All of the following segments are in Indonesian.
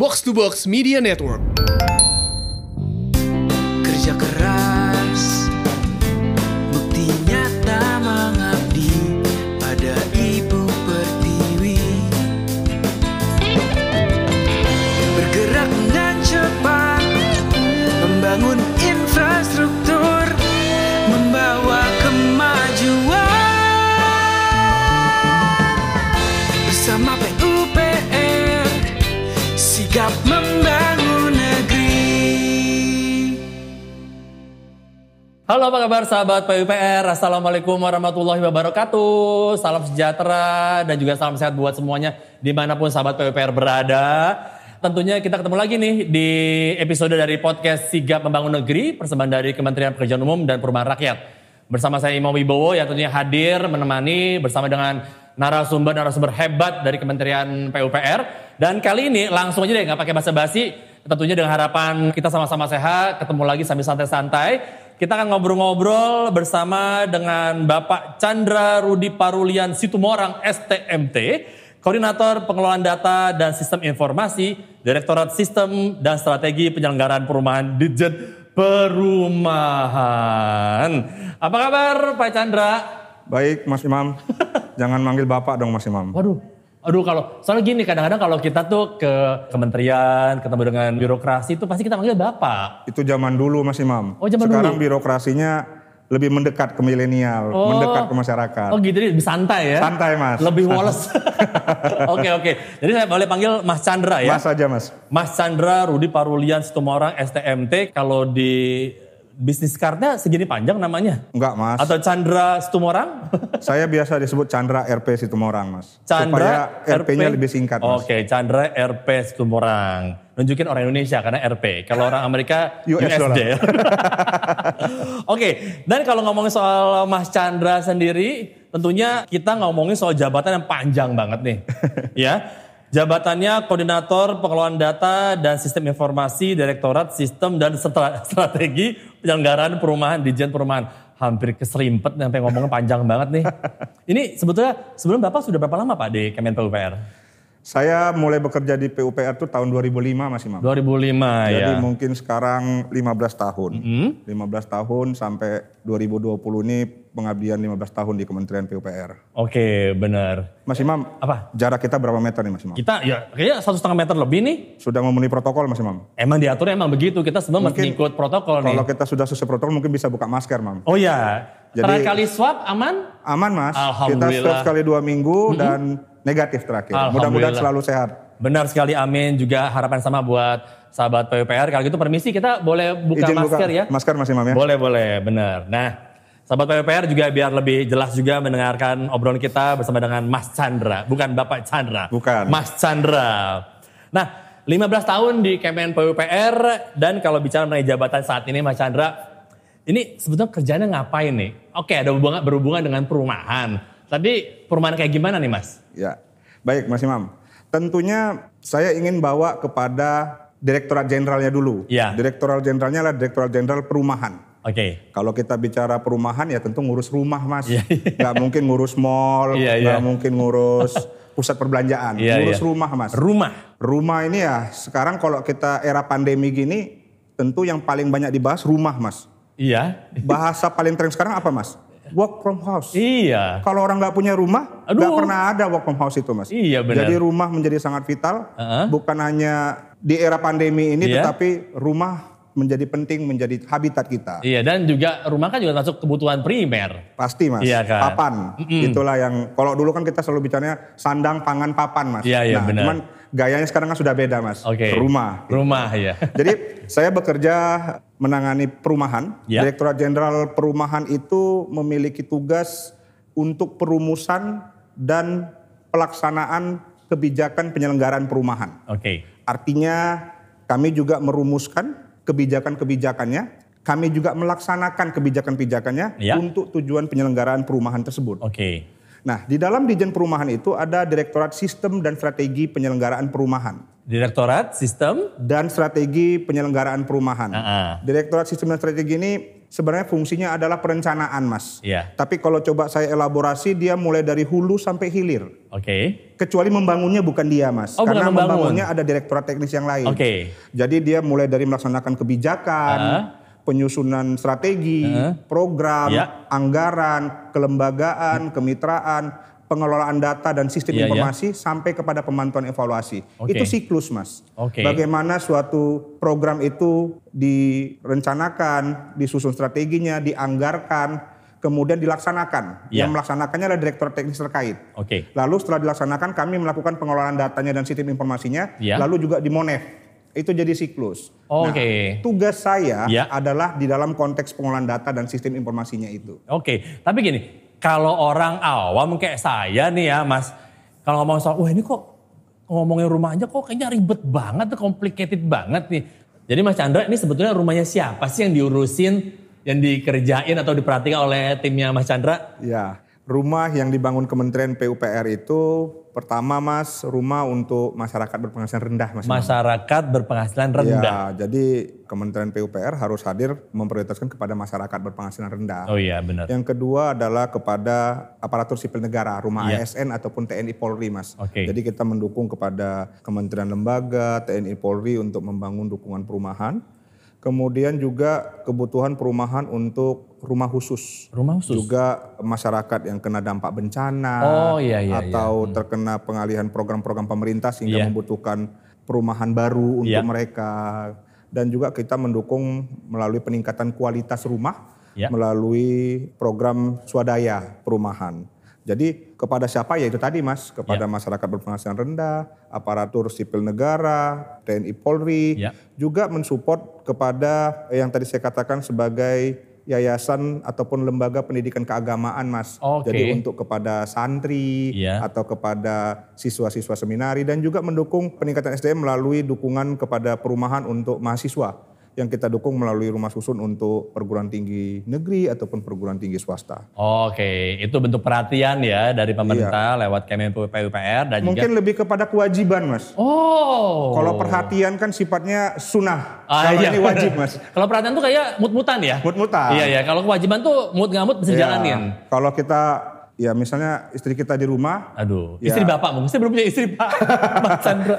Box to Box Media Network. Kerja keras Halo apa kabar sahabat PUPR, Assalamualaikum warahmatullahi wabarakatuh. Salam sejahtera dan juga salam sehat buat semuanya di mana pun sahabat PUPR berada. Tentunya kita ketemu lagi nih di episode dari podcast Sigap Membangun Negeri, persembahan dari Kementerian Pekerjaan Umum dan Perumahan Rakyat. Bersama saya Imam Wibowo yang tentunya hadir menemani bersama dengan narasumber-narasumber hebat dari Kementerian PUPR. Dan kali ini langsung aja deh nggak pakai basa-basi, tentunya dengan harapan kita sama-sama sehat, ketemu lagi sambil santai-santai. Kita akan ngobrol-ngobrol bersama dengan Bapak Chandra Rudi Parulian Situmorang STMT, Koordinator Pengelolaan Data dan Sistem Informasi, Direktorat Sistem dan Strategi Penyelenggaraan Perumahan Ditjen Perumahan. Apa kabar Pak Chandra? Baik, Mas Imam. Jangan manggil Bapak dong, Mas Imam. Waduh, aduh kalau soalnya gini kadang-kadang kalau kita tuh ke kementerian ketemu dengan birokrasi itu pasti kita manggil bapak. Itu zaman dulu, Mas Imam. Oh, zaman Sekarang dulu. birokrasinya lebih mendekat ke milenial, Oh. mendekat ke masyarakat. Oh gitu, jadi lebih santai ya? Santai, Mas. Lebih woles. Oke oke. Jadi saya boleh panggil Mas Chandra ya? Mas aja, Mas. Mas Chandra Rudi Parulian Situmorang STMT. Kalau di bisnis cardnya segini panjang namanya? Enggak, Mas. Atau Chandra Situmorang? Saya biasa disebut Chandra RP Situmorang, Mas. Chandra Supaya RP-nya lebih singkat, Mas. Oke, Chandra RP Situmorang. Nunjukin orang Indonesia karena RP. Kalau orang Amerika US USD. Oke, dan kalau ngomongin soal Mas Chandra sendiri, tentunya kita ngomongin soal jabatan yang panjang banget nih. ya. Jabatannya Koordinator Pengelolaan Data dan Sistem Informasi Direktorat Sistem dan Stra- Strategi Penyelenggaraan Perumahan Dijen Perumahan. Hampir keserimpet sampai ngomongnya panjang banget nih. Ini sebetulnya sebelum Bapak sudah berapa lama Pak di Kemen PUPR? Saya mulai bekerja di PUPR itu tahun 2005, Mas Imam. 2005 Jadi ya. mungkin sekarang 15 tahun. 15 tahun sampai 2020 ini pengabdian 15 tahun di Kementerian PUPR. Oke, benar. Mas Imam, Apa? jarak kita berapa meter nih Mas Imam? Kita ya kayaknya satu setengah meter lebih nih. Sudah memenuhi protokol Mas Imam? Emang diatur emang begitu. Kita sebenarnya Mungkin ngikut protokol nih. Kalau kita sudah sesuai protokol mungkin bisa buka masker, Mam. Oh ya. Jadi- Terakhir kali swab aman? Aman, Mas. Kita Alhamdulillah. swab sekali dua minggu dan negatif terakhir. Mudah-mudahan selalu sehat. Benar sekali amin. Juga harapan sama buat sahabat PUPR. Kalau gitu permisi kita boleh buka Izin masker buka ya? masker, Mas Imam ya. Boleh, boleh. Benar. Nah, sahabat PUPR juga biar lebih jelas juga mendengarkan obrolan kita bersama dengan Mas Chandra. Bukan Bapak Chandra. Bukan. Mas Chandra. Nah, 15 tahun di Kemen PUPR dan kalau bicara mengenai jabatan saat ini Mas Chandra, ini sebetulnya kerjanya ngapain nih? Oke, ada hubungan, berhubungan dengan perumahan. Tapi perumahan kayak gimana nih Mas? Ya. Baik, Mas Imam. Tentunya saya ingin bawa kepada Direktorat Jenderalnya dulu. Ya. Direktorat Jenderalnya adalah Direktorat Jenderal Perumahan. Oke. Kalau kita bicara perumahan ya tentu ngurus rumah mas, Iya, nggak mungkin ngurus mall, Iya, nggak iya. mungkin ngurus pusat perbelanjaan, Iya, ngurus iya. rumah mas. Rumah. Rumah ini ya sekarang kalau kita era pandemi gini, tentu yang paling banyak dibahas rumah mas. Iya. Bahasa paling tren sekarang apa mas? Work from house. Iya. Kalau orang nggak punya rumah, nggak pernah ada work from house itu mas. Iya, benar. Jadi rumah menjadi sangat vital, Heeh. bukan hanya di era pandemi ini, Iya. tetapi rumah menjadi penting, menjadi habitat kita. Iya dan juga rumah kan juga masuk kebutuhan primer. Pasti mas, Iya kan? papan. Itulah yang, kalau dulu kan kita selalu bicaranya sandang, pangan, papan mas. Iya, iya, nah, benar. Cuman gayanya sekarang kan sudah beda mas. Oke. Rumah. Rumah ya. Jadi saya bekerja menangani perumahan. Ya. Direktorat Jenderal Perumahan itu memiliki tugas untuk perumusan dan pelaksanaan kebijakan penyelenggaraan perumahan. Oke. Artinya kami juga merumuskan kebijakan-kebijakannya, kami juga melaksanakan kebijakan-kebijakannya Ya. untuk tujuan penyelenggaraan perumahan tersebut. Oke. Nah, di dalam Dijen Perumahan itu ada Direktorat Sistem dan Strategi Penyelenggaraan Perumahan Direktorat Sistem. dan Strategi Penyelenggaraan Perumahan. Ah, ah. Direktorat Sistem dan Strategi ini sebenarnya fungsinya adalah perencanaan, Mas. Iya. Tapi kalau coba saya elaborasi, dia mulai dari hulu sampai hilir. Oke. Kecuali membangunnya bukan dia, Mas. Oh, Karena membangun. membangunnya ada direktorat teknis yang lain. Oke. Jadi dia mulai dari melaksanakan kebijakan, Ah. penyusunan strategi, Ah. program, Ya. anggaran, kelembagaan, kemitraan, pengelolaan data dan sistem Iya, iya. informasi sampai kepada pemantauan evaluasi. Oke. Itu siklus, Mas. Oke. Bagaimana suatu program itu direncanakan, disusun strateginya, dianggarkan, kemudian dilaksanakan. Iya. Yang melaksanakannya adalah direktur teknis terkait. Oke. Lalu setelah dilaksanakan kami melakukan pengelolaan datanya dan sistem informasinya, Ya. lalu juga di Monef. Itu jadi siklus. Oke. Nah, tugas saya Ya. adalah di dalam konteks pengelolaan data dan sistem informasinya itu. Oke, tapi gini, kalau orang awam kayak saya nih ya Mas, kalau ngomong soal, wah ini kok ngomongin rumah aja kok kayaknya ribet banget complicated banget nih. Jadi Mas Chandra ini sebetulnya rumahnya siapa sih yang diurusin, yang dikerjain atau diperhatikan oleh timnya Mas Chandra? Ya, rumah yang dibangun Kementerian PUPR itu pertama Mas, rumah untuk masyarakat berpenghasilan rendah Mas. Masyarakat berpenghasilan rendah. Ya, jadi Kementerian PUPR harus hadir memprioritaskan kepada masyarakat berpenghasilan rendah. Oh iya benar. Yang kedua adalah kepada aparatur sipil negara, rumah Iya. ASN ataupun TNI Polri, Mas. Oke. Jadi kita mendukung kepada kementerian lembaga, TNI Polri untuk membangun dukungan perumahan. Kemudian juga kebutuhan perumahan untuk rumah khusus. Rumah khusus. Juga masyarakat yang kena dampak bencana Oh, iya, iya, atau terkena pengalihan program-program pemerintah sehingga Iya. membutuhkan perumahan baru untuk Iya. mereka. Dan juga kita mendukung melalui peningkatan kualitas rumah Ya. melalui program swadaya perumahan. Jadi kepada siapa ya itu tadi Mas, kepada Ya. masyarakat berpenghasilan rendah, aparatur sipil negara, TNI Polri, Ya. juga mensupport kepada yang tadi saya katakan sebagai yayasan ataupun lembaga pendidikan keagamaan Mas. Oke. Jadi untuk kepada santri Ya. atau kepada siswa-siswa seminari dan juga mendukung peningkatan SDM melalui dukungan kepada perumahan untuk mahasiswa yang kita dukung melalui rumah susun untuk perguruan tinggi negeri ataupun perguruan tinggi swasta. Oke, itu bentuk perhatian ya dari pemerintah lewat Kemen PUPR dan juga... Mungkin lebih kepada kewajiban, Mas. Oh. Kalau perhatian kan sifatnya sunnah. Ah, Kalau iya. ini wajib, Mas. Kalau perhatian tuh kayak mut-mutan ya? Mut-mutan. Iya, iya. Kalau kewajiban tuh mut nggak mut bisa Ya, jalanin. Kalau kita ya misalnya istri kita di rumah, Aduh, Ya. istri bapak mungkin saya belum punya istri pak, Mas Chandra.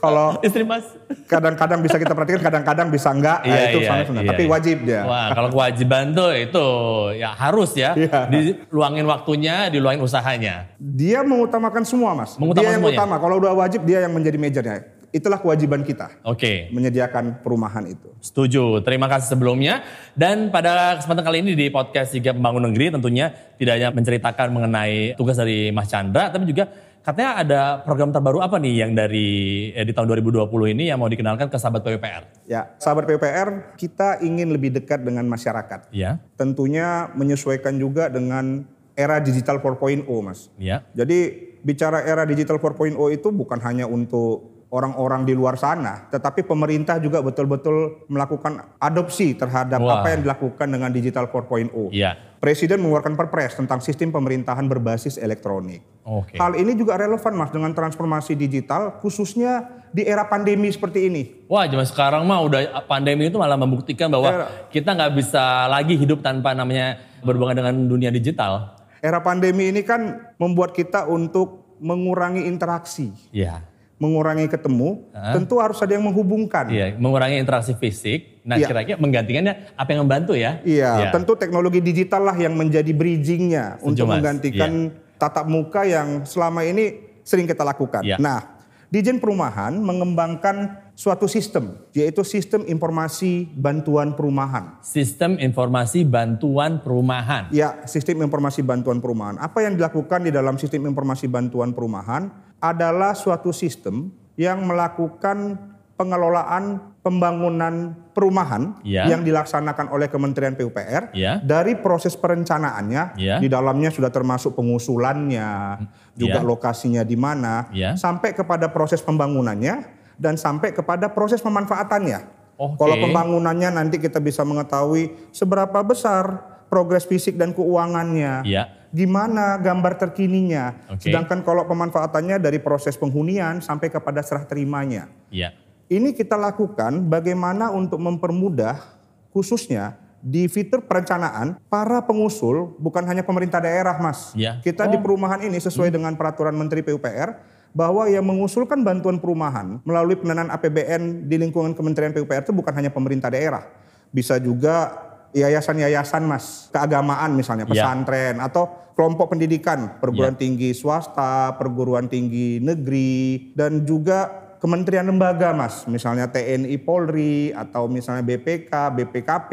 kalau Istri mas. kadang-kadang bisa kita perhatikan, kadang-kadang bisa enggak, nah, Iya, itu iya, iya, Tapi iya. wajib dia. Wah, kalau kewajiban tuh itu ya harus ya. Iya. Diluangin waktunya, diluangin usahanya. Dia mengutamakan semua, Mas. Mengutamakan dia yang semuanya. utama. Kalau udah wajib, dia yang menjadi majornya. Itulah kewajiban kita, Oke. menyediakan perumahan itu. Setuju. Terima kasih sebelumnya. Dan pada kesempatan kali ini di podcast Sigap Membangun Negeri tentunya tidak hanya menceritakan mengenai tugas dari Mas Chandra, tapi juga katanya ada program terbaru apa nih yang dari eh, di tahun 2020 ini yang mau dikenalkan ke sahabat PUPR? Ya, sahabat PUPR, kita ingin lebih dekat dengan masyarakat. Ya, Tentunya menyesuaikan juga dengan era digital 4.0, Mas. ya, Jadi bicara era digital 4.0 itu bukan hanya untuk orang-orang di luar sana, tetapi pemerintah juga betul-betul melakukan adopsi terhadap Wah. apa yang dilakukan dengan digital 4.0. ya. Presiden mengeluarkan perpres tentang sistem pemerintahan berbasis elektronik. Oke. Hal ini juga relevan Mas dengan transformasi digital khususnya di era pandemi seperti ini. Wah, zaman sekarang mah udah pandemi itu malah membuktikan bahwa Ya. kita nggak bisa lagi hidup tanpa namanya berhubungan dengan dunia digital. Era pandemi ini kan membuat kita untuk mengurangi interaksi, Iya. Mengurangi ketemu, tentu harus ada yang menghubungkan. Iya, mengurangi interaksi fisik. Nah, Iya. kira-kira menggantikannya apa yang membantu ya? Iya, tentu teknologi digital lah yang menjadi bridgingnya Setuju, untuk Mas. menggantikan tatap muka yang selama ini sering kita lakukan. Iya. Nah, Dijen Perumahan mengembangkan suatu sistem, yaitu sistem informasi bantuan perumahan. Sistem informasi bantuan perumahan. Ya, sistem informasi bantuan perumahan. Apa yang dilakukan di dalam sistem informasi bantuan perumahan adalah suatu sistem yang melakukan pengelolaan pembangunan perumahan Ya. yang dilaksanakan oleh Kementerian PUPR Ya. dari proses perencanaannya Ya. di dalamnya sudah termasuk pengusulannya, juga Ya. lokasinya di mana, Ya. sampai kepada proses pembangunannya dan sampai kepada proses pemanfaatannya. Oke. Kalau pembangunannya nanti kita bisa mengetahui seberapa besar progres fisik dan keuangannya. Iya. Gimana gambar terkininya. Oke. Sedangkan kalau pemanfaatannya dari proses penghunian sampai kepada serah terimanya. Iya. Ini kita lakukan bagaimana untuk mempermudah khususnya di fitur perencanaan para pengusul bukan hanya pemerintah daerah, Mas. Ya. Kita di perumahan ini sesuai dengan peraturan Menteri PUPR bahwa yang mengusulkan bantuan perumahan melalui pendanaan APBN di lingkungan Kementerian PUPR itu bukan hanya pemerintah daerah. Bisa juga yayasan-yayasan Mas, keagamaan misalnya, Ya. pesantren atau kelompok pendidikan, perguruan tinggi swasta, perguruan tinggi negeri dan juga kementerian lembaga Mas, misalnya TNI Polri atau misalnya BPK, BPKP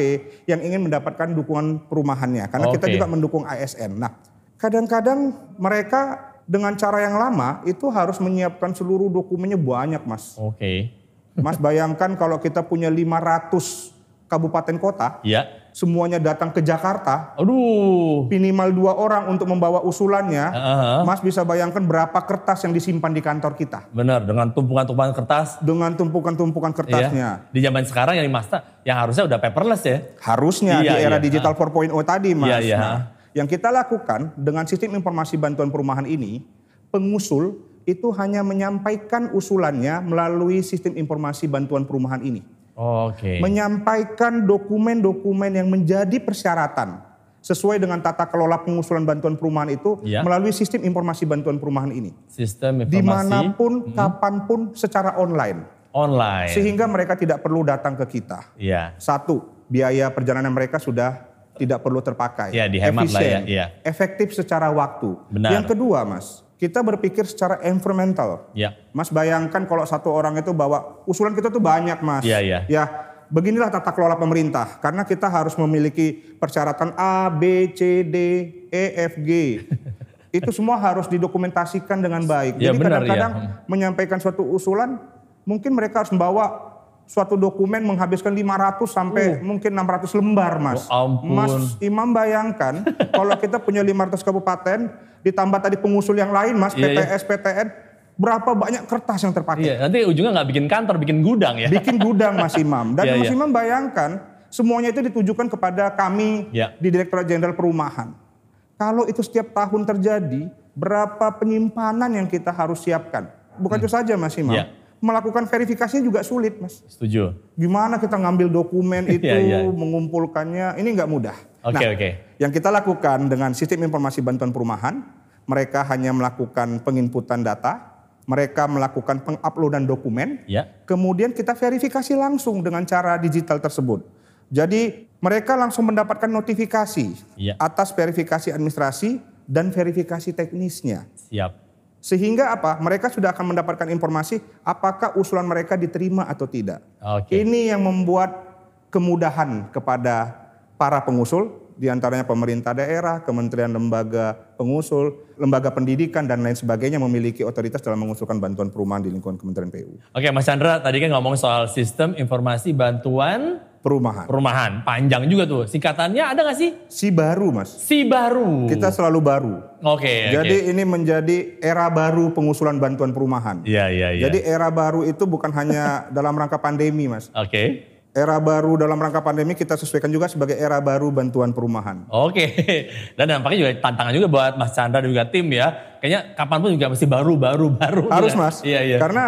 yang ingin mendapatkan dukungan perumahannya karena kita Oke. juga mendukung ASN. Nah, kadang-kadang mereka dengan cara yang lama itu harus menyiapkan seluruh dokumennya banyak, Mas. Oke. Mas bayangkan kalau kita punya 500 kabupaten kota, Ya. Semuanya datang ke Jakarta, Aduh. minimal dua orang untuk membawa usulannya, Heeh. Mas bisa bayangkan berapa kertas yang disimpan di kantor kita Benar, dengan tumpukan-tumpukan kertas. dengan tumpukan-tumpukan kertasnya. Ya. Di zaman sekarang yang masa yang harusnya udah paperless ya. Harusnya Iya, di era iya. digital 4.0 tadi, Mas. Iya, iya. Nah, yang kita lakukan dengan sistem informasi bantuan perumahan ini, pengusul itu hanya menyampaikan usulannya melalui sistem informasi bantuan perumahan ini. Oke. Menyampaikan dokumen-dokumen yang menjadi persyaratan sesuai dengan tata kelola pengusulan bantuan perumahan itu Iya. melalui sistem informasi bantuan perumahan ini. Sistem informasi Di mana pun, kapan pun, secara online. online. Sehingga mereka tidak perlu datang ke kita. Iya. Satu, biaya perjalanan mereka sudah tidak perlu terpakai. Ya, dihemat lah ya, Efisien, iya. Efektif secara waktu. Benar. Yang kedua, Mas, kita berpikir secara environmental. Ya. Mas bayangkan kalau satu orang itu bawa usulan kita tuh banyak, Mas. Iya, iya. Ya, beginilah tata kelola pemerintah. Karena kita harus memiliki persyaratan A, B, C, D, E, F, G. itu semua harus didokumentasikan dengan baik. Ya, Jadi benar, kadang-kadang ya. menyampaikan suatu usulan, mungkin mereka harus membawa suatu dokumen menghabiskan 500 sampai mungkin 600 lembar, Mas. Oh, ampun. Mas Imam bayangkan kalau kita punya 500 kabupaten ditambah tadi pengusul yang lain, Mas, Iya, iya. PTS, PTN, berapa banyak kertas yang terpakai? Iya, nanti ujungnya nggak bikin kantor, bikin gudang ya. Bikin gudang Mas Imam. Dan Iya, Mas iya. Imam bayangkan semuanya itu ditujukan kepada kami Iya. di Direktorat Jenderal Perumahan. Kalau itu setiap tahun terjadi, berapa penyimpanan yang kita harus siapkan? Bukan itu saja Mas Imam. Iya. Melakukan verifikasinya juga sulit Mas. Setuju. Gimana kita ngambil dokumen itu, Iya, iya. mengumpulkannya, ini nggak mudah. Oke, Nah, oke. Yang kita lakukan dengan sistem informasi bantuan perumahan, mereka hanya melakukan penginputan data, mereka melakukan penguploadan dokumen, Ya. kemudian kita verifikasi langsung dengan cara digital tersebut. Jadi mereka langsung mendapatkan notifikasi Iya. atas verifikasi administrasi dan verifikasi teknisnya. Siap. Sehingga apa? Mereka sudah akan mendapatkan informasi apakah usulan mereka diterima atau tidak. Oke. Ini yang membuat kemudahan kepada para pengusul, di antaranya pemerintah daerah, kementerian lembaga pengusul, lembaga pendidikan dan lain sebagainya memiliki otoritas dalam mengusulkan bantuan perumahan di lingkungan Kementerian PU. Oke, Mas Chandra tadi kan ngomong soal sistem informasi bantuan Perumahan. perumahan. Panjang juga tuh. Singkatannya ada nggak sih? Si baru mas, Si baru. kita selalu baru. Oke, oke. Jadi ini menjadi era baru pengusulan bantuan perumahan. Iya, iya, iya. Jadi era baru itu bukan hanya dalam rangka pandemi mas. Oke. Era baru dalam rangka pandemi kita sesuaikan juga sebagai era baru bantuan perumahan. Oke. Dan nampaknya juga tantangan juga buat Mas Chandra dan juga tim ya. Kayaknya kapan pun juga mesti baru, baru, baru. Harus ya. mas, Iya, iya. karena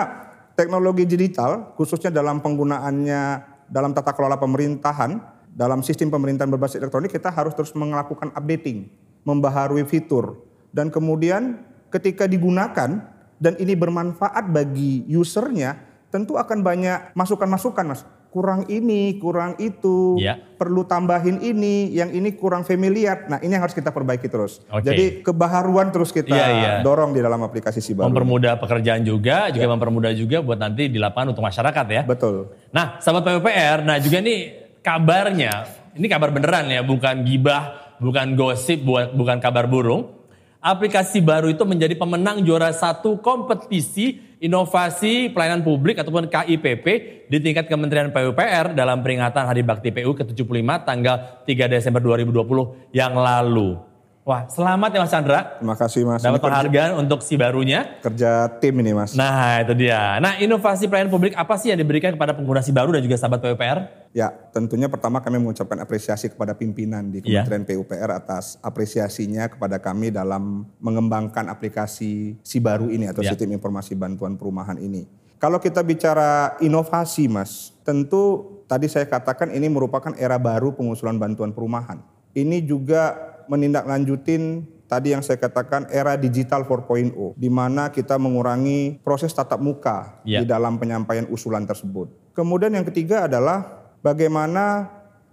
teknologi digital khususnya dalam penggunaannya dalam tata kelola pemerintahan, dalam sistem pemerintahan berbasis elektronik kita harus terus melakukan updating, membaharui fitur. Dan kemudian ketika digunakan dan ini bermanfaat bagi usernya, tentu akan banyak masukan-masukan mas. Kurang ini, kurang itu, Iya. perlu tambahin ini, yang ini kurang familiar. Nah ini yang harus kita perbaiki terus. Oke. Jadi kebaharuan terus kita Iya, iya. dorong di dalam aplikasi si baru. Mempermudah pekerjaan juga, Ya. juga mempermudah juga buat nanti di lapangan untuk masyarakat ya. Betul. Nah, sahabat PUPR, nah juga nih kabarnya, ini kabar beneran ya, bukan gibah, bukan gosip, bukan kabar burung. Aplikasi baru itu menjadi pemenang juara satu kompetisi inovasi pelayanan publik ataupun KIPP di tingkat Kementerian PUPR dalam peringatan Hari Bakti PU ke-75 tanggal 3 Desember 2020 yang lalu. Wah, selamat ya Mas Chandra. Terima kasih Mas. Dapat penghargaan untuk si barunya. kerja tim ini Mas. Nah, itu dia. Nah, inovasi pelayanan publik apa sih yang diberikan kepada pengguna si baru dan juga sahabat PUPR? Ya, tentunya pertama kami mengucapkan apresiasi kepada pimpinan di Iya. Kementerian PUPR atas apresiasinya kepada kami dalam mengembangkan aplikasi si baru ini atau Iya. sistem informasi bantuan perumahan ini. Kalau kita bicara inovasi Mas, tentu tadi saya katakan ini merupakan era baru pengusulan bantuan perumahan. Ini juga menindaklanjutin tadi yang saya katakan era digital 4.0 di mana kita mengurangi proses tatap muka Ya. di dalam penyampaian usulan tersebut. Kemudian yang ketiga adalah bagaimana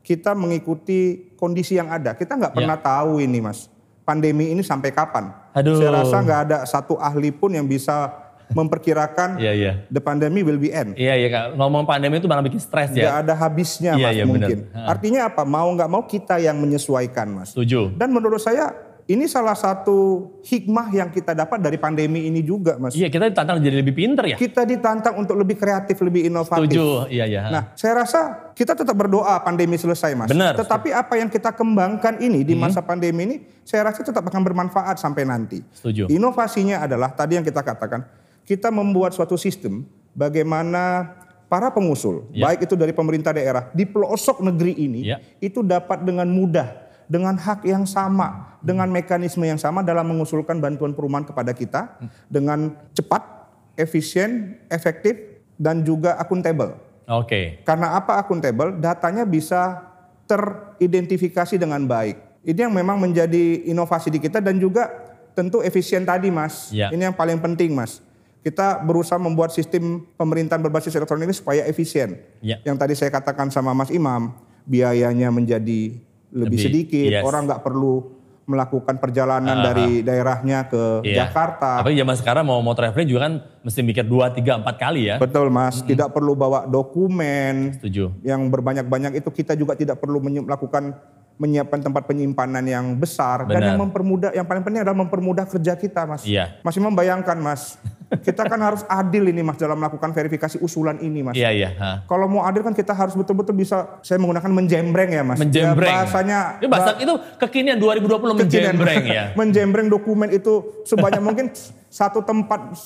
kita mengikuti kondisi yang ada. Kita nggak Ya. pernah tahu ini, Mas. Pandemi ini sampai kapan? Aduh. Saya rasa nggak ada satu ahli pun yang bisa memperkirakan Iya, iya. the pandemic will be end. Iya, iya Kak. Ngomong pandemi itu malah bikin stres ya. ada habisnya, Iya, Mas, iya, benar. mungkin. Ha. Artinya apa? Mau nggak mau kita yang menyesuaikan, Mas. Setuju. Dan menurut saya ini salah satu hikmah yang kita dapat dari pandemi ini juga, Mas. Iya, kita ditantang jadi lebih pinter ya. Kita ditantang untuk lebih kreatif, lebih inovatif. Setuju. Iya, iya. Nah, saya rasa kita tetap berdoa pandemi selesai, Mas. Benar. Hmm. Tetapi apa yang kita kembangkan ini di masa pandemi ini, saya rasa tetap akan bermanfaat sampai nanti. Setuju. Inovasinya adalah tadi yang kita katakan, kita membuat suatu sistem bagaimana para pengusul, Ya. baik itu dari pemerintah daerah di pelosok negeri ini, Ya. itu dapat dengan mudah, dengan hak yang sama, dengan mekanisme yang sama dalam mengusulkan bantuan perumahan kepada kita dengan cepat, efisien, efektif, dan juga akuntabel. Oke. Karena apa akuntabel? Datanya bisa teridentifikasi dengan baik. Ini yang memang menjadi inovasi di kita dan juga tentu efisien tadi, Mas. Ya. Ini yang paling penting, Mas. Kita berusaha membuat sistem pemerintahan berbasis elektronik ini supaya efisien. Ya. Yang tadi saya katakan sama Mas Imam, biayanya menjadi lebih, Lebih, sedikit, yes. orang nggak perlu melakukan perjalanan Ah, dari daerahnya ke Iya. Jakarta. Tapi zaman sekarang mau mau traveling juga kan mesti mikir 2, 3, 4 kali ya. Betul, Mas. Tidak perlu bawa dokumen, Setuju. yang berbanyak-banyak itu kita juga tidak perlu melakukan menyiapkan tempat penyimpanan yang besar dan Benar. yang mempermudah yang paling penting adalah mempermudah kerja kita mas. Iya. Masih membayangkan mas, kita kan harus adil ini mas dalam melakukan verifikasi usulan ini mas. Iya, iya. Ha. Kalau mau adil kan kita harus betul-betul bisa saya menggunakan menjembreng ya mas. Menjembreng. Ya, bahasanya Itu bahasa itu kekinian 2020 menjembreng ya. menjembreng dokumen itu sebanyak mungkin satu tempat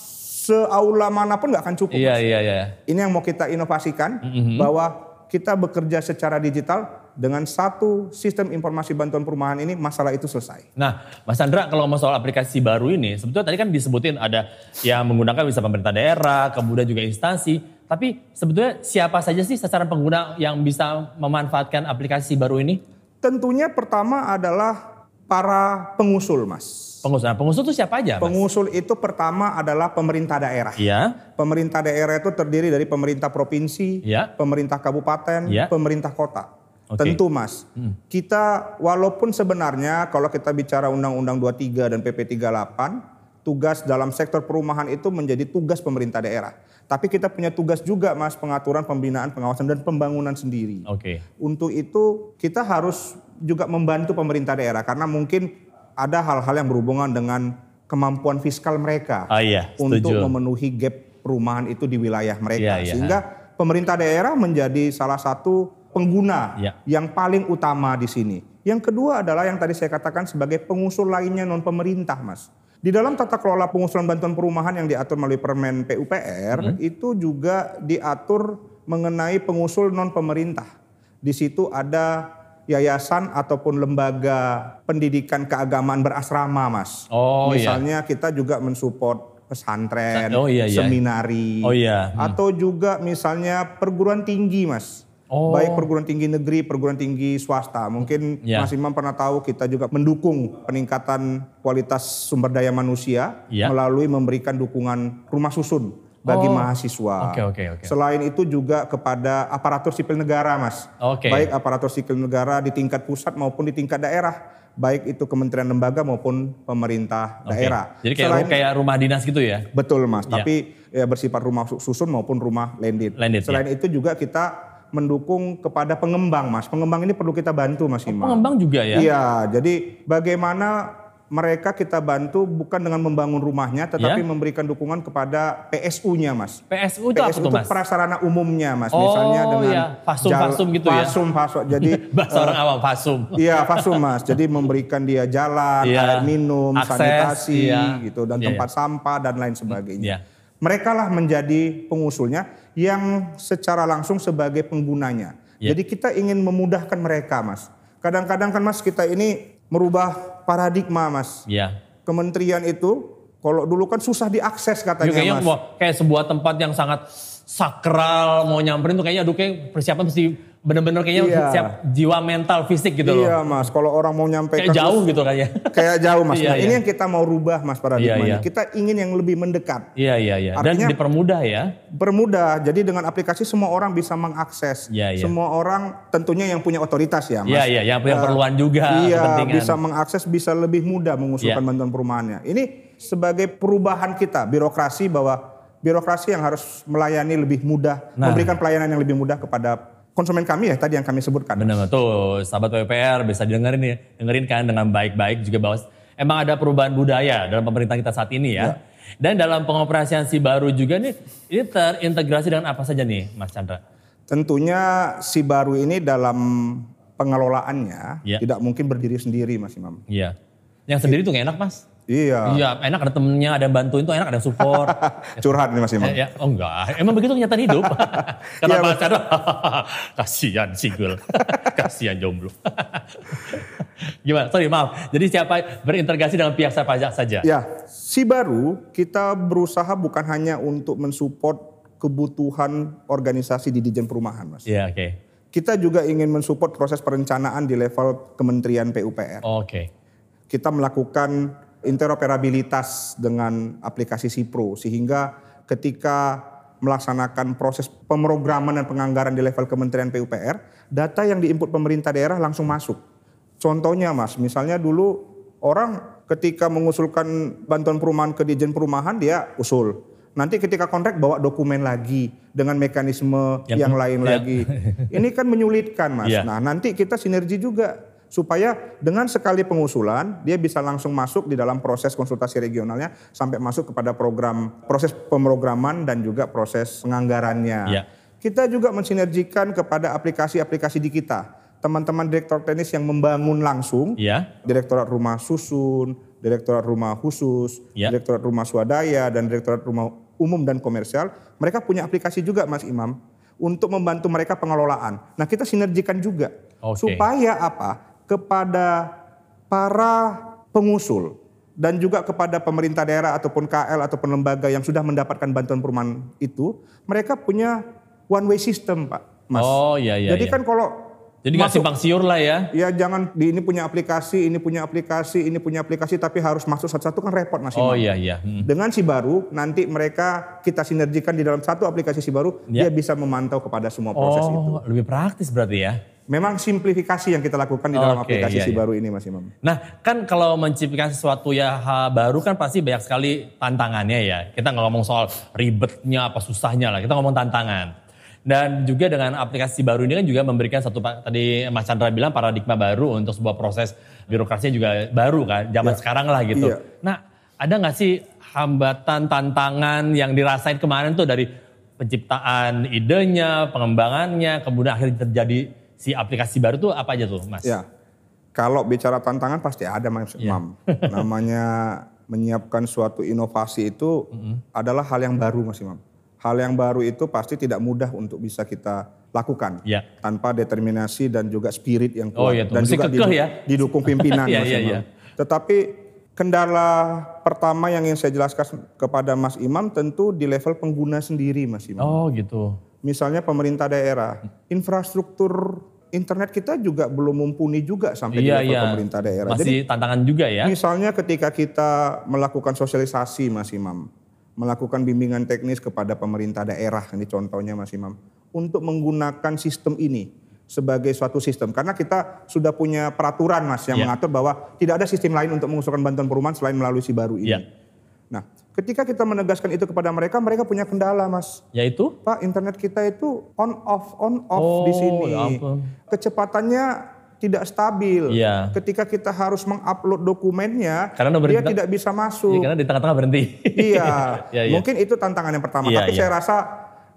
seaula mana pun nggak akan cukup. Iya, Mas. iya, iya. Ini yang mau kita inovasikan Mm-hmm. bahwa kita bekerja secara digital dengan satu sistem informasi bantuan perumahan ini masalah itu selesai. Nah, Mas Chandra kalau ngomong soal aplikasi baru ini, sebetulnya tadi kan disebutin ada yang menggunakan bisa pemerintah daerah, kemudian juga instansi. Tapi sebetulnya siapa saja sih sasaran pengguna yang bisa memanfaatkan aplikasi baru ini? Tentunya pertama adalah para pengusul, Mas. Pengusul. Nah, pengusul itu siapa aja? Mas? Pengusul itu pertama adalah pemerintah daerah. Iya, Pemerintah daerah itu terdiri dari pemerintah provinsi, Iya. pemerintah kabupaten, Iya. pemerintah kota. Hmm. Tentu Mas, kita walaupun sebenarnya kalau kita bicara Undang-Undang 23 dan PP 38, tugas dalam sektor perumahan itu menjadi tugas pemerintah daerah. Tapi kita punya tugas juga Mas, pengaturan, pembinaan, pengawasan dan pembangunan sendiri. oke. Untuk itu kita harus juga membantu pemerintah daerah karena mungkin ada hal-hal yang berhubungan dengan kemampuan fiskal mereka Ah iya, untuk setuju. memenuhi gap perumahan itu di wilayah mereka. Iya, iya. Sehingga pemerintah daerah menjadi salah satu pengguna Iya. yang paling utama di sini. Yang kedua adalah yang tadi saya katakan sebagai pengusul lainnya non pemerintah, Mas. Di dalam tata kelola pengusulan bantuan perumahan yang diatur melalui Permen PUPR Hmm. itu juga diatur mengenai pengusul non pemerintah. Di situ ada yayasan ataupun lembaga pendidikan keagamaan berasrama, Mas. Oh, iya. Misalnya kita juga mensupport pesantren, Oh, iya, iya. seminari, Oh, iya. Hmm. atau juga misalnya perguruan tinggi, Mas. Oh. Baik perguruan tinggi negeri, perguruan tinggi swasta. Mungkin Ya. Mas Imam pernah tahu kita juga mendukung peningkatan kualitas sumber daya manusia Ya. melalui memberikan dukungan rumah susun bagi Oh. mahasiswa. Oke, oke, oke. Selain itu juga kepada aparatur sipil negara, Mas. Oke. Baik aparatur sipil negara di tingkat pusat maupun di tingkat daerah, baik itu kementerian lembaga maupun pemerintah Oke. daerah. Jadi kayak, Selain- kayak rumah dinas gitu ya? Betul mas, Ya. tapi ya bersifat rumah su- susun maupun rumah landed. Landed, Selain itu juga kita mendukung kepada pengembang mas. Pengembang ini perlu kita bantu mas Imam. Pengembang juga ya? Iya, jadi bagaimana mereka kita bantu bukan dengan membangun rumahnya, tetapi Ya. memberikan dukungan kepada PSU-nya mas. PSU itu apa PSU tuh itu mas? prasarana umumnya mas, Oh, misalnya dengan iya. Fasum-fasum gitu ya? Fasum, fasum. Jadi Bahasa orang awam, fasum. Iya fasum mas, jadi memberikan dia jalan, Iya. air minum, Akses, sanitasi, iya. gitu dan Iya, tempat sampah dan lain sebagainya. Iya. Mereka lah menjadi pengusulnya yang secara langsung sebagai penggunanya. Iya. Jadi kita ingin memudahkan mereka mas. Kadang-kadang kan mas kita ini merubah paradigma mas. Iya. Kementerian itu kalau dulu kan susah diakses katanya kayaknya mas. kayak sebuah tempat yang sangat sakral mau nyamperin tuh kayaknya aduh kayak persiapan mesti bener-bener kayaknya Iya. siap jiwa mental fisik gitu loh. Iya mas, kalau orang mau nyampaikan Kayak jauh gitu kayaknya. kayak jauh mas. Iya, Nah, iya. ini yang kita mau rubah mas paradigmanya. Iya, iya. Kita ingin yang lebih mendekat. Iya iya iya. Dan Artinya- dipermudah ya. Bermudah. Jadi dengan aplikasi semua orang bisa mengakses. Iya, iya. Semua orang tentunya yang punya otoritas ya mas. Iya iya yang punya perluan juga Iya, kepentingan. bisa mengakses, bisa lebih mudah mengusulkan Iya. bantuan perumahannya. Ini sebagai perubahan kita, birokrasi bahwa birokrasi yang harus melayani lebih mudah, Nah. memberikan pelayanan yang lebih mudah kepada konsumen kami ya tadi yang kami sebutkan. Benar tuh, sahabat PPR bisa dengerin ya, dengerin kan dengan baik-baik juga bahwa emang ada perubahan budaya dalam pemerintah kita saat ini ya. Dan dalam pengoperasian si baru juga nih, ini terintegrasi dengan apa saja nih, Mas Chandra? Tentunya si baru ini dalam pengelolaannya Iya. tidak mungkin berdiri sendiri Mas Imam. Iya. Yang sendiri tuh gak enak, Mas? Iya, Iya, enak ada temennya, ada bantuin tuh enak, ada yang support. curhat nih Mas Imam. Eh, ya, oh enggak, emang begitu kenyataan hidup. Kata Iya, Mas Chandra, kasihan Sigul, kasihan jomblo. Gimana? Sorry maaf. Jadi siapa berintegrasi dengan pihak pajak saja? Ya, si baru kita berusaha bukan hanya untuk mensupport kebutuhan organisasi di Dijen Perumahan, Mas. Iya, oke. Kita juga ingin mensupport proses perencanaan di level Kementerian PUPR. Oke. Kita melakukan interoperabilitas dengan aplikasi Sipro sehingga ketika melaksanakan proses pemrograman dan penganggaran di level Kementerian PUPR, data yang diinput pemerintah daerah langsung masuk. Contohnya Mas, misalnya dulu orang ketika mengusulkan bantuan perumahan ke Dijen Perumahan dia usul. Nanti ketika kontrak bawa dokumen lagi dengan mekanisme Yang- yang, lain ya. lagi. Ini kan menyulitkan Mas. Iya. Nah nanti kita sinergi juga supaya dengan sekali pengusulan dia bisa langsung masuk di dalam proses konsultasi regionalnya sampai masuk kepada program proses pemrograman dan juga proses penganggarannya. Iya. Kita juga mensinergikan kepada aplikasi-aplikasi di kita. Teman-teman direktur teknis yang membangun langsung Iya. Direktorat Rumah Susun, Direktorat Rumah Khusus, Ya. Direktorat Rumah Swadaya, dan Direktorat Rumah Umum dan Komersial, mereka punya aplikasi juga Mas Imam untuk membantu mereka pengelolaan. Nah kita sinergikan juga Oke. supaya apa? Kepada para pengusul dan juga kepada pemerintah daerah ataupun KL ataupun lembaga yang sudah mendapatkan bantuan perumahan itu, mereka punya one way system Pak. Mas. Oh, iya, iya, Jadi iya. kan kalau Jadi nggak simpang siur lah ya. Ya jangan di ini punya aplikasi, ini punya aplikasi, ini punya aplikasi tapi harus masuk satu-satu kan repot Mas Oh iya iya. Hmm. Dengan si baru nanti mereka kita sinergikan di dalam satu aplikasi si baru Ya. dia bisa memantau kepada semua proses itu. Oh, lebih praktis berarti ya. Memang simplifikasi yang kita lakukan di dalam Oke, aplikasi iya, si iya. baru ini Mas Imam. Nah, kan kalau menciptakan sesuatu ya baru kan pasti banyak sekali tantangannya ya. Kita nggak ngomong soal ribetnya apa susahnya lah, kita ngomong tantangan. Dan juga dengan aplikasi baru ini kan juga memberikan satu tadi Mas Chandra bilang paradigma baru untuk sebuah proses birokrasinya juga baru kan, zaman sekarang lah gitu. Iya. Nah, ada nggak sih hambatan tantangan yang dirasain kemarin tuh dari penciptaan idenya, pengembangannya, kemudian akhirnya terjadi si aplikasi baru tuh apa aja tuh, Mas? Ya. Kalau bicara tantangan pasti ada Mas Iya. Imam. Namanya menyiapkan suatu inovasi itu adalah hal yang baru Mas Imam. Hal yang baru itu pasti tidak mudah untuk bisa kita lakukan Iya. tanpa determinasi dan juga spirit yang Oh, kuat iya tuh. dan Mesti juga didu- ya. didukung pimpinan Iya, Mas iya, Imam. iya. Tetapi kendala pertama yang ingin saya jelaskan kepada Mas Imam tentu di level pengguna sendiri Mas Imam. Oh gitu. Misalnya pemerintah daerah, infrastruktur internet kita juga belum mumpuni juga sampai Iya di level iya. pemerintah daerah. Masih Jadi tantangan juga ya. misalnya ketika kita melakukan sosialisasi Mas Imam, melakukan bimbingan teknis kepada pemerintah daerah, ini contohnya Mas Imam, untuk menggunakan sistem ini sebagai suatu sistem. Karena kita sudah punya peraturan Mas yang Iya. mengatur bahwa tidak ada sistem lain untuk mengusulkan bantuan perumahan selain melalui si baru ini. Iya. Ketika kita menegaskan itu kepada mereka, mereka punya kendala Mas. Yaitu Pak, internet kita itu on off on off Oh, di sini. ya ampun. Kecepatannya tidak stabil. Iya. Ketika kita harus mengupload dokumennya, Karena dia berhenti- tidak bisa ya, masuk. karena di tengah-tengah berhenti. iya. Iya, iya. Mungkin itu tantangan yang pertama. Iya, Tapi iya. saya rasa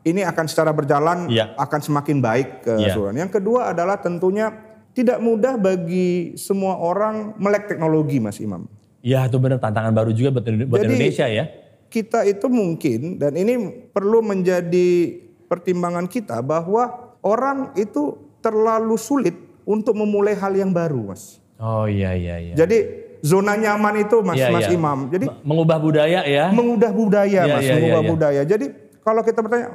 ini akan secara berjalan Iya. akan semakin baik ke Iya. seluruhan. Yang kedua adalah tentunya tidak mudah bagi semua orang melek teknologi, Mas Imam. Ya itu benar tantangan baru juga buat, buat Jadi- Indonesia ya. kita itu mungkin dan ini perlu menjadi pertimbangan kita bahwa orang itu terlalu sulit untuk memulai hal yang baru, Mas. Oh iya iya iya. Jadi zona nyaman itu Mas Iya, Mas iya. Imam. Jadi mengubah budaya ya. mengubah budaya, Iya, Mas, iya, mengubah iya, iya. budaya. Jadi kalau kita bertanya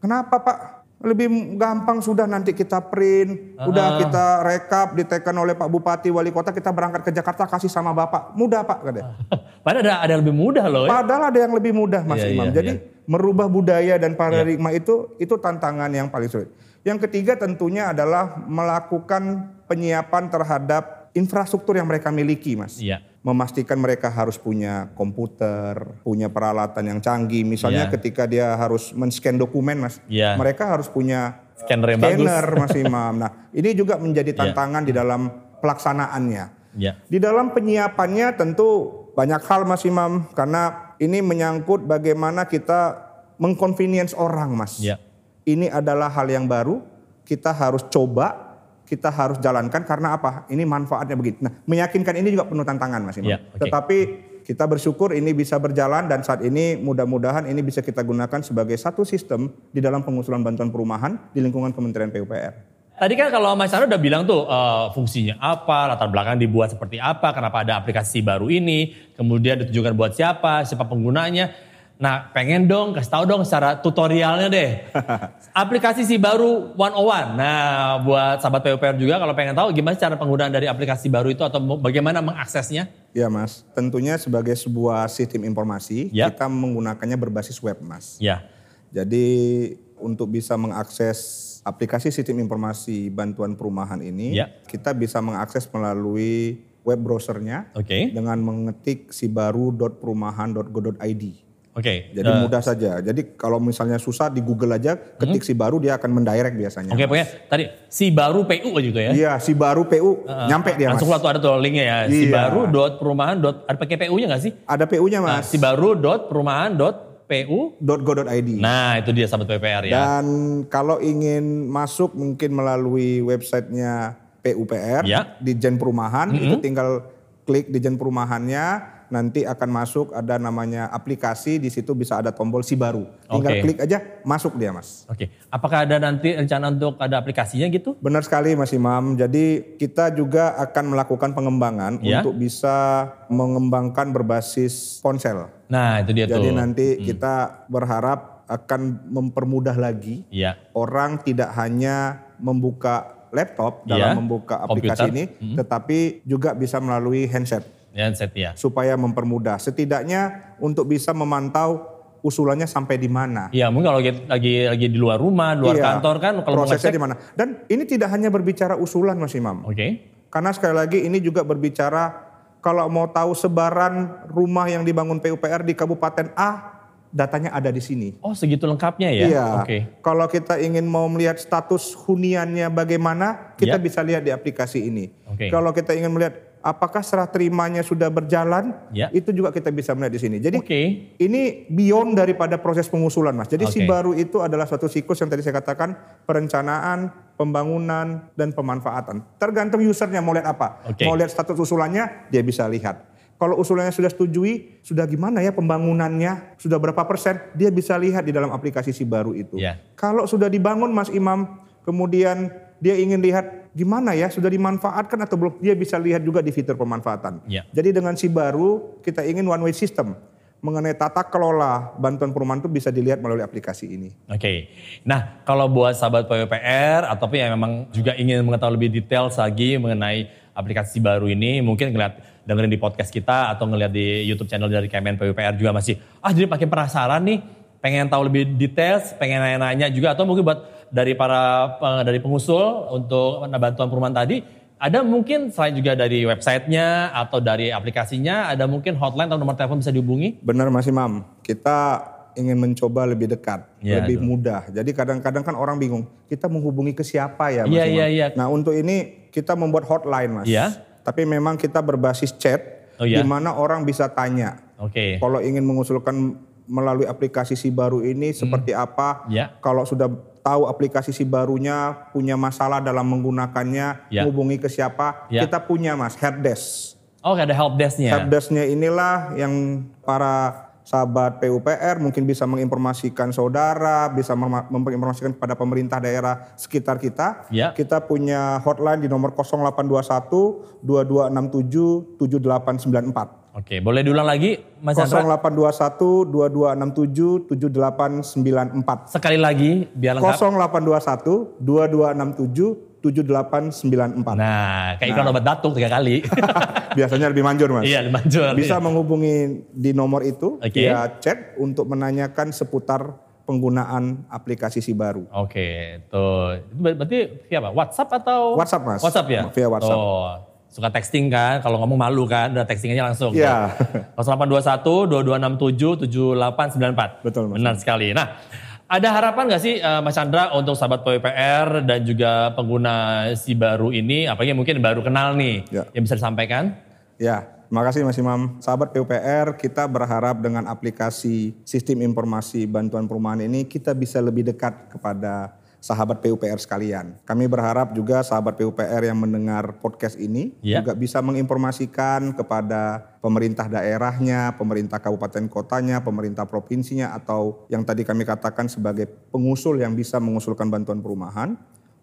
Kenapa Pak? Lebih gampang sudah nanti kita print, udah kita rekap, ditekan oleh Pak Bupati, Wali Kota, kita berangkat ke Jakarta kasih sama Bapak. Mudah Pak katanya. Padahal ada, ada yang lebih mudah loh ya. Padahal ada yang lebih mudah Mas Iya, Imam. iya, Jadi merubah budaya dan paradigma itu itu tantangan yang paling sulit. Yang ketiga tentunya adalah melakukan penyiapan terhadap infrastruktur yang mereka miliki Mas. Iya. Memastikan mereka harus punya komputer, punya peralatan yang canggih. Misalnya Iya. ketika dia harus men-scan dokumen Mas, Iya. mereka harus punya Scanner yang bagus. scanner Mas Imam. Nah ini juga menjadi Iya. tantangan di dalam pelaksanaannya. Ya. Di dalam penyiapannya tentu banyak hal Mas Imam karena ini menyangkut bagaimana kita mengconvenience orang Mas. Ya. Ini adalah hal yang baru, kita harus coba, kita harus jalankan karena apa? Ini manfaatnya begitu. Nah, meyakinkan ini juga penuh tantangan Mas Imam. Ya, oke. Tetapi kita bersyukur ini bisa berjalan dan saat ini mudah-mudahan ini bisa kita gunakan sebagai satu sistem di dalam pengusulan bantuan perumahan di lingkungan Kementerian PUPR. Tadi kan kalau Mas Chandra udah bilang tuh eh, fungsinya apa, latar belakang dibuat seperti apa, kenapa ada aplikasi baru ini, kemudian ditujukan buat siapa, siapa penggunanya. Nah pengen dong kasih tahu dong secara tutorialnya deh. aplikasi si baru 101. Nah buat sahabat PUPR juga kalau pengen tahu gimana cara penggunaan dari aplikasi baru itu atau bagaimana mengaksesnya. Ya Mas, tentunya sebagai sebuah sistem informasi Ya. kita menggunakannya berbasis web Mas. Ya, Jadi untuk bisa mengakses aplikasi sistem informasi bantuan perumahan ini, Ya. kita bisa mengakses melalui web browsernya oke. dengan mengetik sibaru.perumahan.go.id. Oke. Jadi Eh, mudah saja. Jadi kalau misalnya susah di Google aja, ketik Sibaru dia akan mendirect biasanya. Hmm. Oke, pokoknya tadi si baru PU aja gitu ya. Iya, Sibaru PU nyampe dia Mas. Langsung tuh ada tuh linknya ya. Iya. Sibaru dot perumahan dot ada pakai PU-nya nggak sih? Ada PU-nya Nah, Mas. sibaru dot perumahan dot PU. .go.id. Nah itu dia sahabat PPR ya. Dan kalau ingin masuk mungkin melalui websitenya PUPR Ya. di Jen Perumahan itu tinggal klik di Jen Perumahannya nanti akan masuk ada namanya aplikasi di situ bisa ada tombol si baru. Tinggal Oke. klik aja masuk dia Mas. Oke, apakah ada nanti rencana untuk ada aplikasinya gitu? Benar sekali Mas Imam. Jadi kita juga akan melakukan pengembangan Ya. untuk bisa mengembangkan berbasis ponsel. Nah itu dia Jadi tuh. nanti kita berharap akan mempermudah lagi Iya. orang tidak hanya membuka laptop dalam membuka aplikasi komputer. ini, tetapi juga bisa melalui handset Ya. supaya mempermudah. Setidaknya untuk bisa memantau usulannya sampai di mana. Iya mungkin kalau lagi, lagi di luar rumah, luar Iya, kantor kan kalau prosesnya di mana. Dan ini tidak hanya berbicara usulan Mas Imam. Oke. Karena sekali lagi ini juga berbicara kalau mau tahu sebaran rumah yang dibangun PUPR di Kabupaten A, datanya ada di sini. Oh segitu lengkapnya ya? Iya. Oke. Kalau kita ingin mau melihat status huniannya bagaimana, kita Ya. bisa lihat di aplikasi ini. Oke. Kalau kita ingin melihat apakah serah terimanya sudah berjalan, Ya. itu juga kita bisa melihat di sini. Jadi Oke. ini beyond daripada proses pengusulan, Mas. Jadi si Oke. baru itu adalah suatu siklus yang tadi saya katakan perencanaan, pembangunan, dan pemanfaatan. Tergantung usernya mau lihat apa. Oke. Mau lihat status usulannya, dia bisa lihat. Kalau usulannya sudah setujui, sudah gimana ya pembangunannya, sudah berapa persen, dia bisa lihat di dalam aplikasi si baru itu. Ya. Kalau sudah dibangun Mas Imam, kemudian dia ingin lihat gimana ya, sudah dimanfaatkan atau belum, dia bisa lihat juga di fitur pemanfaatan. Ya. Jadi dengan si baru, kita ingin one way system. Mengenai tata kelola bantuan perumahan itu bisa dilihat melalui aplikasi ini. Oke, nah kalau buat sahabat PWPR ataupun yang memang juga ingin mengetahui lebih detail lagi mengenai aplikasi baru ini, mungkin ngeliat dengerin di podcast kita atau ngeliat di YouTube channel dari Kemen PWPR juga masih, ah jadi makin penasaran nih, pengen tahu lebih detail, pengen nanya-nanya juga atau mungkin buat dari para eh, dari pengusul untuk bantuan perumahan tadi, ada mungkin selain juga dari websitenya atau dari aplikasinya, ada mungkin hotline atau nomor telepon bisa dihubungi? Benar Mas Imam, kita ingin mencoba lebih dekat, Ya, lebih aduh. mudah. Jadi kadang-kadang kan orang bingung, kita menghubungi ke siapa ya Mas Iya, Imam? iya, iya. Nah untuk ini kita membuat hotline Mas. Iya. Tapi memang kita berbasis chat, Oh, iya. di mana orang bisa tanya. Oke. Kalau ingin mengusulkan melalui aplikasi si baru ini seperti apa? Ya. Kalau sudah tahu aplikasi si barunya punya masalah dalam menggunakannya, Ya. hubungi ke siapa? Ya. Kita punya Mas helpdesk. Oh ada help desk-nya. Helpdesk-nya inilah yang para sahabat PUPR mungkin bisa menginformasikan saudara, bisa menginformasikan kepada pemerintah daerah sekitar kita. Ya. Kita punya hotline di nomor 0821 2267 7894. Oke, boleh diulang lagi Mas Chandra? 0821 2267 7894. Sekali lagi biar lengkap. 0821 2267 7894. Nah, kayak iklan obat batuk tiga kali. Biasanya lebih manjur mas. iya, manjur. Bisa Iya. menghubungi di nomor itu Oke. via chat untuk menanyakan seputar penggunaan aplikasi si baru. Oke, tuh. Itu berarti via apa? WhatsApp atau? WhatsApp, Mas. WhatsApp ya? Via WhatsApp. Oh, suka texting kan? Kalau ngomong malu kan, udah texting aja langsung. Iya. 0821 2267 7894. Betul, Mas. Benar sekali. Nah, ada harapan nggak sih eh, Mas Chandra untuk sahabat PWPR dan juga pengguna si baru ini, apalagi mungkin baru kenal nih, Ya. yang bisa disampaikan? Ya, terima kasih Mas Imam. Sahabat PUPR, kita berharap dengan aplikasi sistem informasi bantuan perumahan ini kita bisa lebih dekat kepada sahabat PUPR sekalian. Kami berharap juga sahabat PUPR yang mendengar podcast ini Ya. juga bisa menginformasikan kepada pemerintah daerahnya, pemerintah kabupaten kotanya, pemerintah provinsinya atau yang tadi kami katakan sebagai pengusul yang bisa mengusulkan bantuan perumahan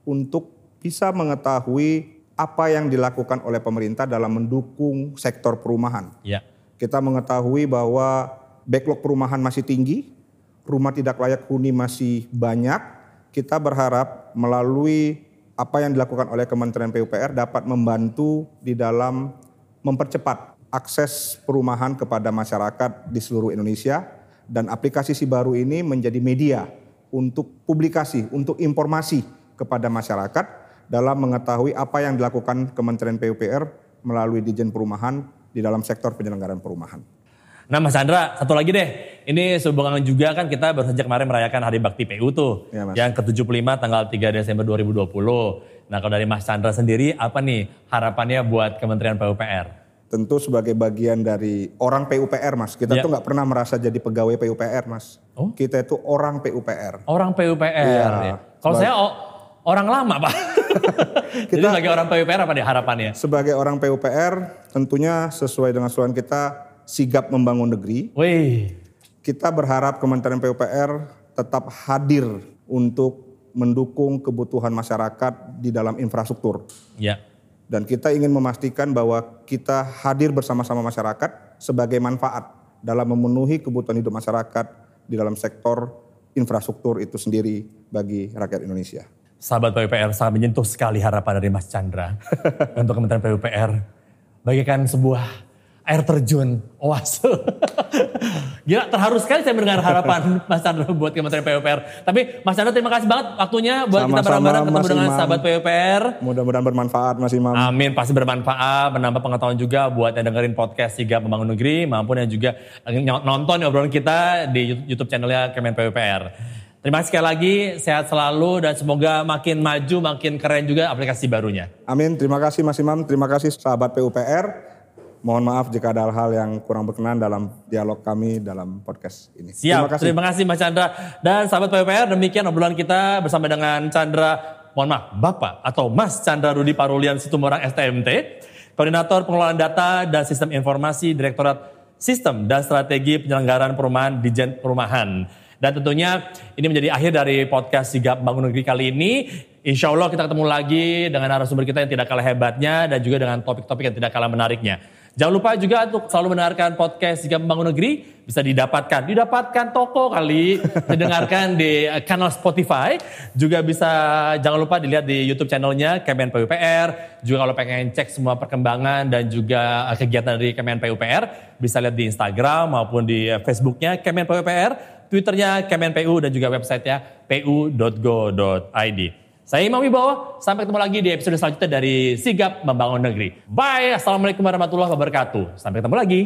untuk bisa mengetahui apa yang dilakukan oleh pemerintah dalam mendukung sektor perumahan. Ya. Kita mengetahui bahwa backlog perumahan masih tinggi, rumah tidak layak huni masih banyak. Kita berharap melalui apa yang dilakukan oleh Kementerian PUPR dapat membantu di dalam mempercepat akses perumahan kepada masyarakat di seluruh Indonesia dan aplikasi si baru ini menjadi media untuk publikasi, untuk informasi kepada masyarakat dalam mengetahui apa yang dilakukan Kementerian PUPR melalui Dijen Perumahan di dalam sektor penyelenggaraan perumahan. Nah Mas Chandra, satu lagi deh. Ini sehubungan juga kan kita baru saja kemarin merayakan Hari Bakti PU tuh. Iya, Mas. yang ke-75 tanggal 3 Desember 2020. Nah kalau dari Mas Chandra sendiri apa nih harapannya buat Kementerian PUPR? Tentu sebagai bagian dari orang PUPR mas, kita Ya. tuh nggak pernah merasa jadi pegawai PUPR mas. Oh. Kita itu orang PUPR. Orang PUPR Iya. ya. Kalau saya o- orang lama Pak. Jadi Kita- sebagai orang PUPR apa nih harapannya? Sebagai orang PUPR tentunya sesuai dengan slogan kita sigap membangun negeri. Wih, Kita berharap Kementerian PUPR tetap hadir untuk mendukung kebutuhan masyarakat di dalam infrastruktur. ya. Dan kita ingin memastikan bahwa kita hadir bersama-sama masyarakat sebagai manfaat dalam memenuhi kebutuhan hidup masyarakat di dalam sektor infrastruktur itu sendiri bagi rakyat Indonesia. Sahabat PUPR sangat menyentuh sekali harapan dari Mas Chandra untuk Kementerian PUPR. Bagaikan sebuah air terjun oase. Gila terharu sekali saya mendengar harapan Mas Chandra buat Kementerian PUPR. Tapi Mas Chandra terima kasih banget waktunya buat kita Sama-sama, bareng-bareng ketemu Mas dengan Imam. sahabat PUPR. Mudah-mudahan bermanfaat Mas Imam. Amin, pasti bermanfaat, menambah pengetahuan juga buat yang dengerin podcast Sigap Membangun Negeri, maupun yang juga nonton obrolan kita di YouTube channelnya Kemen PUPR. Terima kasih sekali lagi, sehat selalu dan semoga makin maju, makin keren juga aplikasi barunya. Amin. Terima kasih Mas Imam. Terima kasih sahabat PUPR. Mohon maaf jika ada hal-hal yang kurang berkenan dalam dialog kami dalam podcast ini. Siap, Terima kasih. Mas Chandra. Dan sahabat PUPR, demikian obrolan kita bersama dengan Chandra, mohon maaf, Bapak atau Mas Chandra Rudi Parulian Situmorang STMT, Koordinator Pengelolaan Data dan Sistem Informasi Direktorat Sistem dan Strategi Penyelenggaraan Perumahan Dijen Perumahan. Dan tentunya ini menjadi akhir dari podcast Sigap Bangun Negeri kali ini. Insya Allah kita ketemu lagi dengan narasumber kita yang tidak kalah hebatnya dan juga dengan topik-topik yang tidak kalah menariknya. Jangan lupa juga untuk selalu mendengarkan podcast Sigap Membangun Negeri bisa didapatkan. Didapatkan toko kali, didengarkan di kanal Spotify. Juga bisa jangan lupa dilihat di YouTube channelnya Kemen PUPR. Juga kalau pengen cek semua perkembangan dan juga eh, kegiatan dari Kemen PUPR bisa lihat di Instagram maupun di eh, Facebooknya Kemen PUPR. Twitternya Kemen PU dan juga websitenya pu.go.id. Saya Imam Wibowo, sampai ketemu lagi di episode selanjutnya dari Sigap Membangun Negeri. Bye, Assalamualaikum warahmatullahi wabarakatuh. Sampai ketemu lagi.